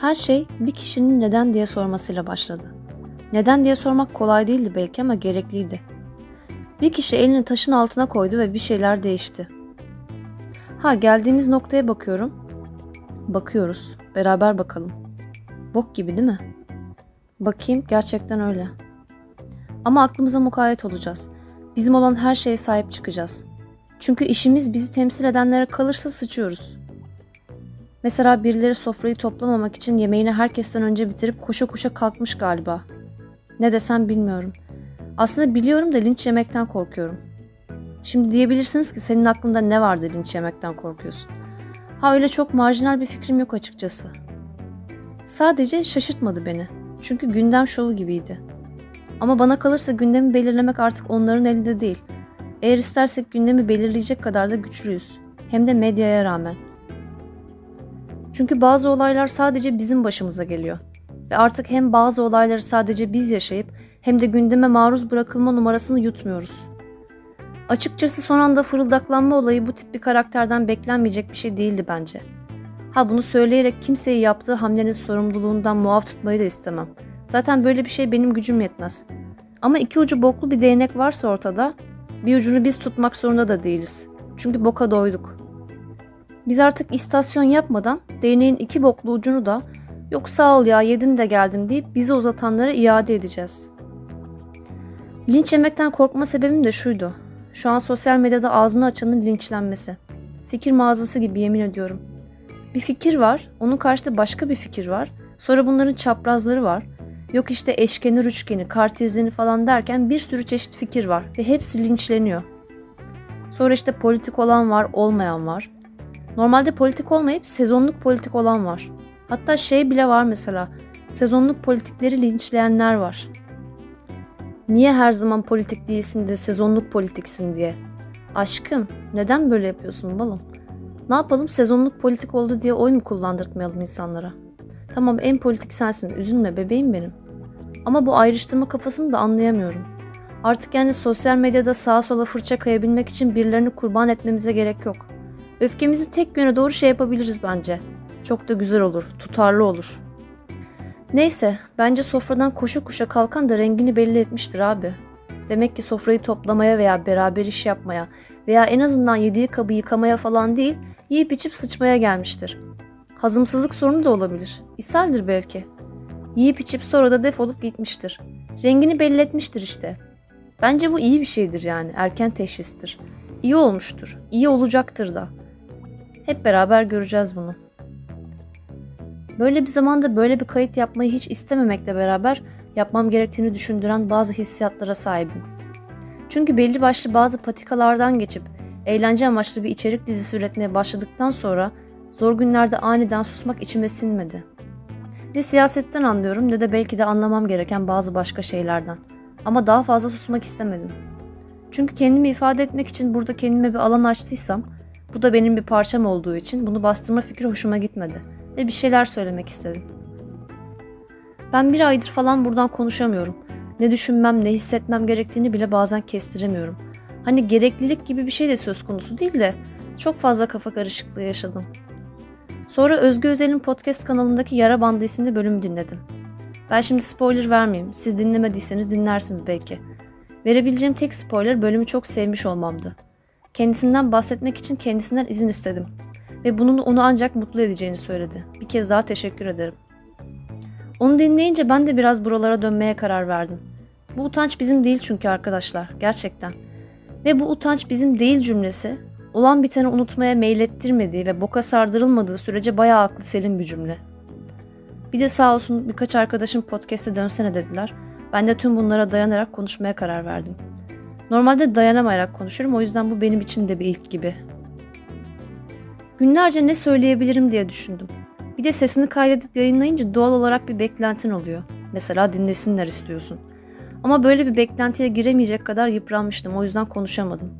Her şey bir kişinin neden diye sormasıyla başladı. Neden diye sormak kolay değildi belki ama gerekliydi. Bir kişi elini taşın altına koydu ve bir şeyler değişti. Ha geldiğimiz noktaya bakıyorum. Bakıyoruz. Beraber bakalım. Bok gibi değil mi? Bakayım gerçekten öyle. Ama aklımıza mukayyet olacağız. Bizim olan her şeye sahip çıkacağız. Çünkü işimiz bizi temsil edenlere kalırsa sıçıyoruz. Mesela birileri sofrayı toplamamak için yemeğini herkesten önce bitirip koşa koşa kalkmış galiba. Ne desem bilmiyorum. Aslında biliyorum da linç yemekten korkuyorum. Şimdi diyebilirsiniz ki senin aklında ne vardı linç yemekten korkuyorsun. Ha öyle çok marjinal bir fikrim yok açıkçası. Sadece şaşırtmadı beni. Çünkü gündem şovu gibiydi. Ama bana kalırsa gündemi belirlemek artık onların elinde değil. Eğer istersek gündemi belirleyecek kadar da güçlüyüz. Hem de medyaya rağmen. Çünkü bazı olaylar sadece bizim başımıza geliyor. Ve artık hem bazı olayları sadece biz yaşayıp hem de gündeme maruz bırakılma numarasını yutmuyoruz. Açıkçası son anda fırıldaklanma olayı bu tip bir karakterden beklenmeyecek bir şey değildi bence. Ha bunu söyleyerek kimseyi yaptığı hamlenin sorumluluğundan muaf tutmayı da istemem. Zaten böyle bir şey benim gücüm yetmez. Ama iki ucu boklu bir değnek varsa ortada, bir ucunu biz tutmak zorunda da değiliz. Çünkü boka doyduk. Biz artık istasyon yapmadan değneğin iki boklu ucunu da yok sağ ol ya yedim de geldim deyip bizi uzatanlara iade edeceğiz. Linç yemekten korkma sebebim de şuydu. Şu an sosyal medyada ağzını açanın linçlenmesi. Fikir mağazası gibi yemin ediyorum. Bir fikir var, onun karşısında başka bir fikir var. Sonra bunların çaprazları var. Yok işte eşkenar üçgeni, kartezini falan derken bir sürü çeşit fikir var ve hepsi linçleniyor. Sonra işte politik olan var, olmayan var. Normalde politik olmayıp sezonluk politik olan var. Hatta şey bile var mesela, sezonluk politikleri linçleyenler var. Niye her zaman politik değilsin de sezonluk politiksin diye. Aşkım, neden böyle yapıyorsun balım? Ne yapalım sezonluk politik oldu diye oy mu kullandırtmayalım insanlara? Tamam en politik sensin, üzülme bebeğim benim. Ama bu ayrıştırma kafasını da anlayamıyorum. Artık yani sosyal medyada sağa sola fırça kayabilmek için birilerini kurban etmemize gerek yok. Öfkemizi tek yöne doğru şey yapabiliriz bence. Çok da güzel olur, tutarlı olur. Neyse, bence sofradan koşu kuşa kalkan da rengini belli etmiştir abi. Demek ki sofrayı toplamaya veya beraber iş yapmaya veya en azından yediği kabı yıkamaya falan değil, yiyip içip sıçmaya gelmiştir. Hazımsızlık sorunu da olabilir. İshaldir belki. Yiyip içip sonra da defolup gitmiştir. Rengini belli etmiştir işte. Bence bu iyi bir şeydir yani. Erken teşhistir. İyi olmuştur. İyi olacaktır da. Hep beraber göreceğiz bunu. Böyle bir zamanda böyle bir kayıt yapmayı hiç istememekle beraber yapmam gerektiğini düşündüren bazı hissiyatlara sahibim. Çünkü belli başlı bazı patikalardan geçip eğlence amaçlı bir içerik dizisi üretmeye başladıktan sonra zor günlerde aniden susmak içime sinmedi. Ne siyasetten anlıyorum ne de belki de anlamam gereken bazı başka şeylerden. Ama daha fazla susmak istemedim. Çünkü kendimi ifade etmek için burada kendime bir alan açtıysam, bu da benim bir parçam olduğu için bunu bastırma fikri hoşuma gitmedi ve bir şeyler söylemek istedim. Ben bir aydır falan buradan konuşamıyorum. Ne düşünmem, ne hissetmem gerektiğini bile bazen kestiremiyorum. Hani gereklilik gibi bir şey de söz konusu değil de çok fazla kafa karışıklığı yaşadım. Sonra Özgü Özel'in podcast kanalındaki Yara Bandı isimli bölümü dinledim. Ben şimdi spoiler vermeyeyim. Siz dinlemediyseniz dinlersiniz belki. Verebileceğim tek spoiler bölümü çok sevmiş olmamdı. Kendisinden bahsetmek için kendisinden izin istedim. Ve bunun onu ancak mutlu edeceğini söyledi. Bir kez daha teşekkür ederim. Onu dinleyince ben de biraz buralara dönmeye karar verdim. Bu utanç bizim değil çünkü arkadaşlar. Gerçekten. Ve bu utanç bizim değil cümlesi olan biteni unutmaya meylettirmediği ve boka sardırılmadığı sürece bayağı aklı selim bir cümle. Bir de sağ olsun birkaç arkadaşım podcast'e dönsene dediler. Ben de tüm bunlara dayanarak konuşmaya karar verdim. Normalde dayanamayarak konuşurum o yüzden bu benim için de bir ilk gibi. Günlerce ne söyleyebilirim diye düşündüm. Bir de sesini kaydedip yayınlayınca doğal olarak bir beklentin oluyor. Mesela dinlesinler istiyorsun. Ama böyle bir beklentiye giremeyecek kadar yıpranmıştım o yüzden konuşamadım.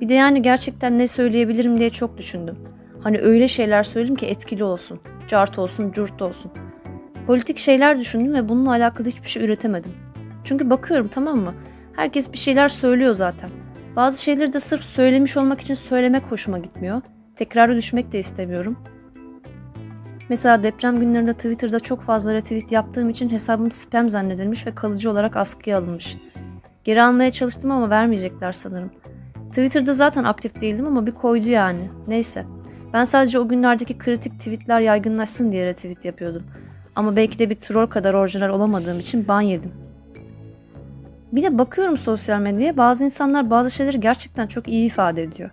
Bir de yani gerçekten ne söyleyebilirim diye çok düşündüm. Hani öyle şeyler söyleyeyim ki etkili olsun. Cart olsun, curt olsun. Politik şeyler düşündüm ve bununla alakalı hiçbir şey üretemedim. Çünkü bakıyorum tamam mı? Herkes bir şeyler söylüyor zaten. Bazı şeyleri de sırf söylemiş olmak için söylemek hoşuma gitmiyor. Tekrarı düşmek de istemiyorum. Mesela deprem günlerinde Twitter'da çok fazla retweet yaptığım için hesabım spam zannedilmiş ve kalıcı olarak askıya alınmış. Geri almaya çalıştım ama vermeyecekler sanırım. Twitter'da zaten aktif değildim ama bir koydu yani. Neyse. Ben sadece o günlerdeki kritik tweetler yaygınlaşsın diye retweet yapıyordum. Ama belki de bir troll kadar orijinal olamadığım için ban yedim. Bir de bakıyorum sosyal medyaya bazı insanlar bazı şeyleri gerçekten çok iyi ifade ediyor.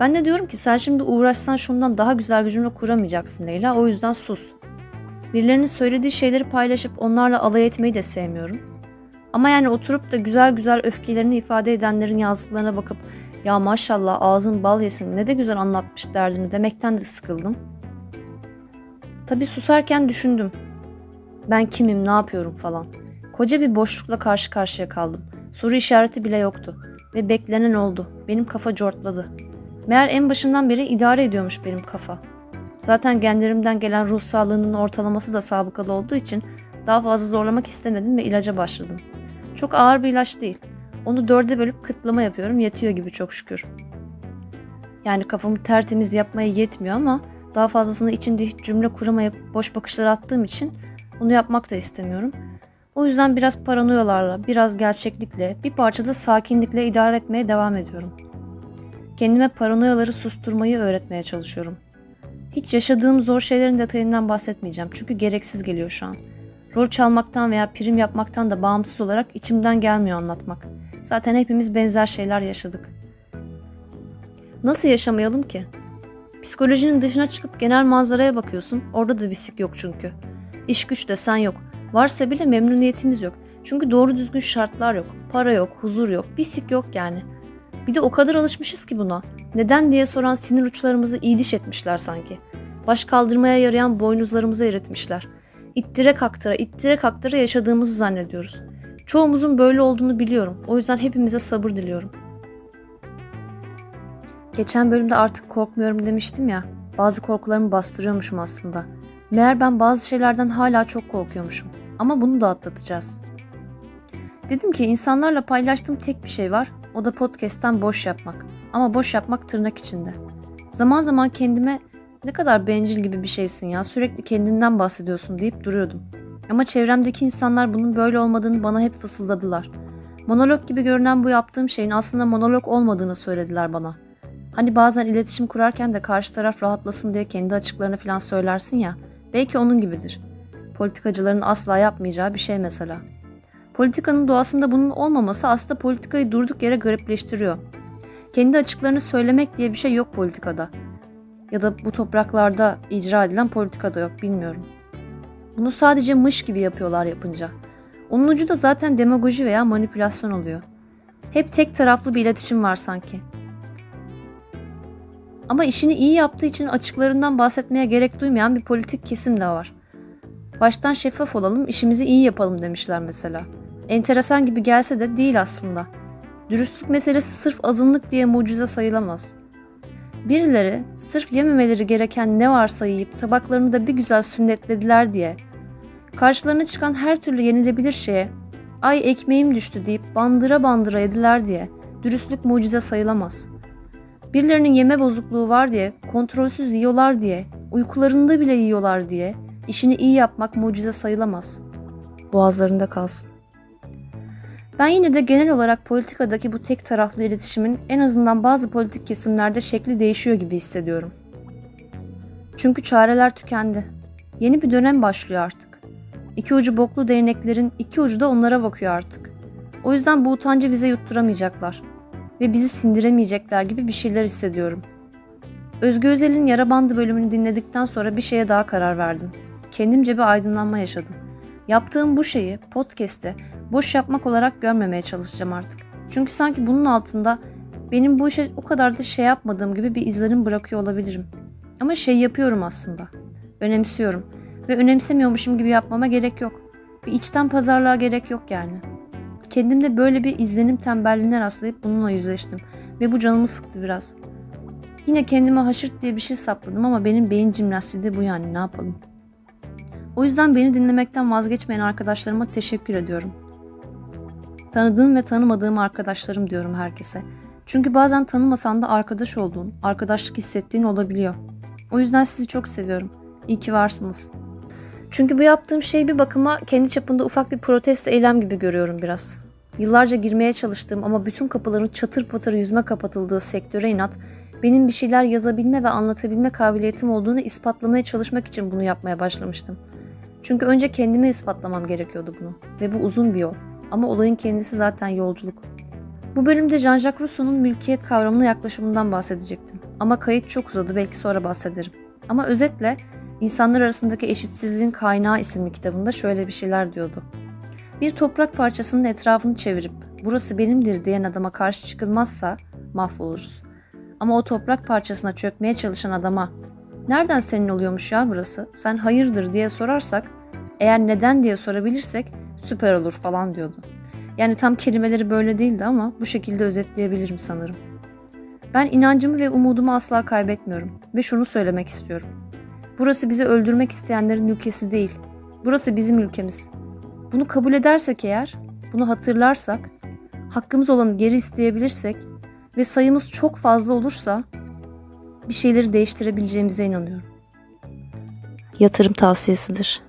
Ben de diyorum ki sen şimdi uğraşsan şundan daha güzel bir cümle kuramayacaksın Leyla o yüzden sus. Birilerinin söylediği şeyleri paylaşıp onlarla alay etmeyi de sevmiyorum. Ama yani oturup da güzel güzel öfkelerini ifade edenlerin yazdıklarına bakıp ya maşallah ağzın bal yesin ne de güzel anlatmış derdini demekten de sıkıldım. Tabi susarken düşündüm. Ben kimim ne yapıyorum falan. Koca bir boşlukla karşı karşıya kaldım. Soru işareti bile yoktu. Ve beklenen oldu. Benim kafa cortladı. Meğer en başından beri idare ediyormuş benim kafa. Zaten genlerimden gelen ruh sağlığının ortalaması da sabıkalı olduğu için daha fazla zorlamak istemedim ve ilaca başladım. Çok ağır bir ilaç değil. Onu dörde bölüp kıtlama yapıyorum yetiyor gibi çok şükür. Yani kafamı tertemiz yapmaya yetmiyor ama daha fazlasını içinde hiç cümle kuramayıp boş bakışlar attığım için onu yapmak da istemiyorum. O yüzden biraz paranoyalarla, biraz gerçeklikle, bir parçada sakinlikle idare etmeye devam ediyorum. Kendime paranoyaları susturmayı öğretmeye çalışıyorum. Hiç yaşadığım zor şeylerin detayından bahsetmeyeceğim çünkü gereksiz geliyor şu an. Rol çalmaktan veya prim yapmaktan da bağımsız olarak içimden gelmiyor anlatmak. Zaten hepimiz benzer şeyler yaşadık. Nasıl yaşamayalım ki? Psikolojinin dışına çıkıp genel manzaraya bakıyorsun. Orada da bir sik yok çünkü. İş güç desen yok. Varsa bile memnuniyetimiz yok. Çünkü doğru düzgün şartlar yok. Para yok, huzur yok. Bir sik yok yani. Bir de o kadar alışmışız ki buna. Neden diye soran sinir uçlarımızı iyiliş etmişler sanki. Baş kaldırmaya yarayan boynuzlarımızı eritmişler. İttire kaktıra, ittire kaktıra yaşadığımızı zannediyoruz. Çoğumuzun böyle olduğunu biliyorum. O yüzden hepimize sabır diliyorum. Geçen bölümde artık korkmuyorum demiştim ya. Bazı korkularımı bastırıyormuşum aslında. Meğer ben bazı şeylerden hala çok korkuyormuşum. Ama bunu da atlatacağız. Dedim ki insanlarla paylaştığım tek bir şey var. O da podcast'ten boş yapmak. Ama boş yapmak tırnak içinde. Zaman zaman kendime ne kadar bencil gibi bir şeysin ya sürekli kendinden bahsediyorsun deyip duruyordum. Ama çevremdeki insanlar bunun böyle olmadığını bana hep fısıldadılar. Monolog gibi görünen bu yaptığım şeyin aslında monolog olmadığını söylediler bana. Hani bazen iletişim kurarken de karşı taraf rahatlasın diye kendi açıklarını falan söylersin ya. Belki onun gibidir. Politikacıların asla yapmayacağı bir şey mesela. Politikanın doğasında bunun olmaması aslında politikayı durduk yere garipleştiriyor. Kendi açıklarını söylemek diye bir şey yok politikada. Ya da bu topraklarda icra edilen politikada yok bilmiyorum. Bunu sadece mış gibi yapıyorlar yapınca. Onun ucu da zaten demagoji veya manipülasyon oluyor. Hep tek taraflı bir iletişim var sanki. Ama işini iyi yaptığı için açıklarından bahsetmeye gerek duymayan bir politik kesim de var. Baştan şeffaf olalım, işimizi iyi yapalım demişler mesela. Enteresan gibi gelse de değil aslında. Dürüstlük meselesi sırf azınlık diye mucize sayılamaz. Birileri sırf yememeleri gereken ne varsa yiyip tabaklarını da bir güzel sünnetlediler diye karşılarına çıkan her türlü yenilebilir şeye ay ekmeğim düştü deyip bandıra bandıra yediler diye dürüstlük mucize sayılamaz. Birilerinin yeme bozukluğu var diye, kontrolsüz yiyorlar diye, uykularında bile yiyorlar diye işini iyi yapmak mucize sayılamaz. Boğazlarında kalsın. Ben yine de genel olarak politikadaki bu tek taraflı iletişimin en azından bazı politik kesimlerde şekli değişiyor gibi hissediyorum. Çünkü çareler tükendi. Yeni bir dönem başlıyor artık. İki ucu boklu değneklerin iki ucu da onlara bakıyor artık. O yüzden bu utancı bize yutturamayacaklar ve bizi sindiremeyecekler gibi bir şeyler hissediyorum. Özgü Özel'in Yara Bandı bölümünü dinledikten sonra bir şeye daha karar verdim. Kendimce bir aydınlanma yaşadım. Yaptığım bu şeyi podcast'te boş yapmak olarak görmemeye çalışacağım artık. Çünkü sanki bunun altında benim bu işe o kadar da şey yapmadığım gibi bir izlenim bırakıyor olabilirim. Ama şey yapıyorum aslında. Önemsiyorum. Ve önemsemiyormuşum gibi yapmama gerek yok. Bir içten pazarlığa gerek yok yani. Kendimde böyle bir izlenim tembelliğine rastlayıp bununla yüzleştim. Ve bu canımı sıktı biraz. Yine kendime haşırt diye bir şey sapladım ama benim beyin jimnastiği de bu yani ne yapalım. O yüzden beni dinlemekten vazgeçmeyen arkadaşlarıma teşekkür ediyorum. Tanıdığım ve tanımadığım arkadaşlarım diyorum herkese. Çünkü bazen tanımasan da arkadaş olduğun, arkadaşlık hissettiğin olabiliyor. O yüzden sizi çok seviyorum. İyi ki varsınız. Çünkü bu yaptığım şey bir bakıma kendi çapında ufak bir protesto eylem gibi görüyorum biraz. Yıllarca girmeye çalıştığım ama bütün kapıların çatır patır yüzme kapatıldığı sektöre inat, benim bir şeyler yazabilme ve anlatabilme kabiliyetim olduğunu ispatlamaya çalışmak için bunu yapmaya başlamıştım. Çünkü önce kendime ispatlamam gerekiyordu bunu ve bu uzun bir yol. Ama olayın kendisi zaten yolculuk. Bu bölümde Jean-Jacques Rousseau'nun mülkiyet kavramına yaklaşımından bahsedecektim. Ama kayıt çok uzadı belki sonra bahsederim. Ama özetle İnsanlar Arasındaki Eşitsizliğin Kaynağı isimli kitabında şöyle bir şeyler diyordu. Bir toprak parçasının etrafını çevirip burası benimdir diyen adama karşı çıkılmazsa mahvoluruz. Ama o toprak parçasına çökmeye çalışan adama nereden senin oluyormuş ya burası sen hayırdır diye sorarsak eğer neden diye sorabilirsek süper olur falan diyordu. Yani tam kelimeleri böyle değildi ama bu şekilde özetleyebilirim sanırım. Ben inancımı ve umudumu asla kaybetmiyorum ve şunu söylemek istiyorum. Burası bizi öldürmek isteyenlerin ülkesi değil. Burası bizim ülkemiz. Bunu kabul edersek eğer, bunu hatırlarsak, hakkımız olanı geri isteyebilirsek ve sayımız çok fazla olursa bir şeyleri değiştirebileceğimize inanıyorum. Yatırım tavsiyesidir.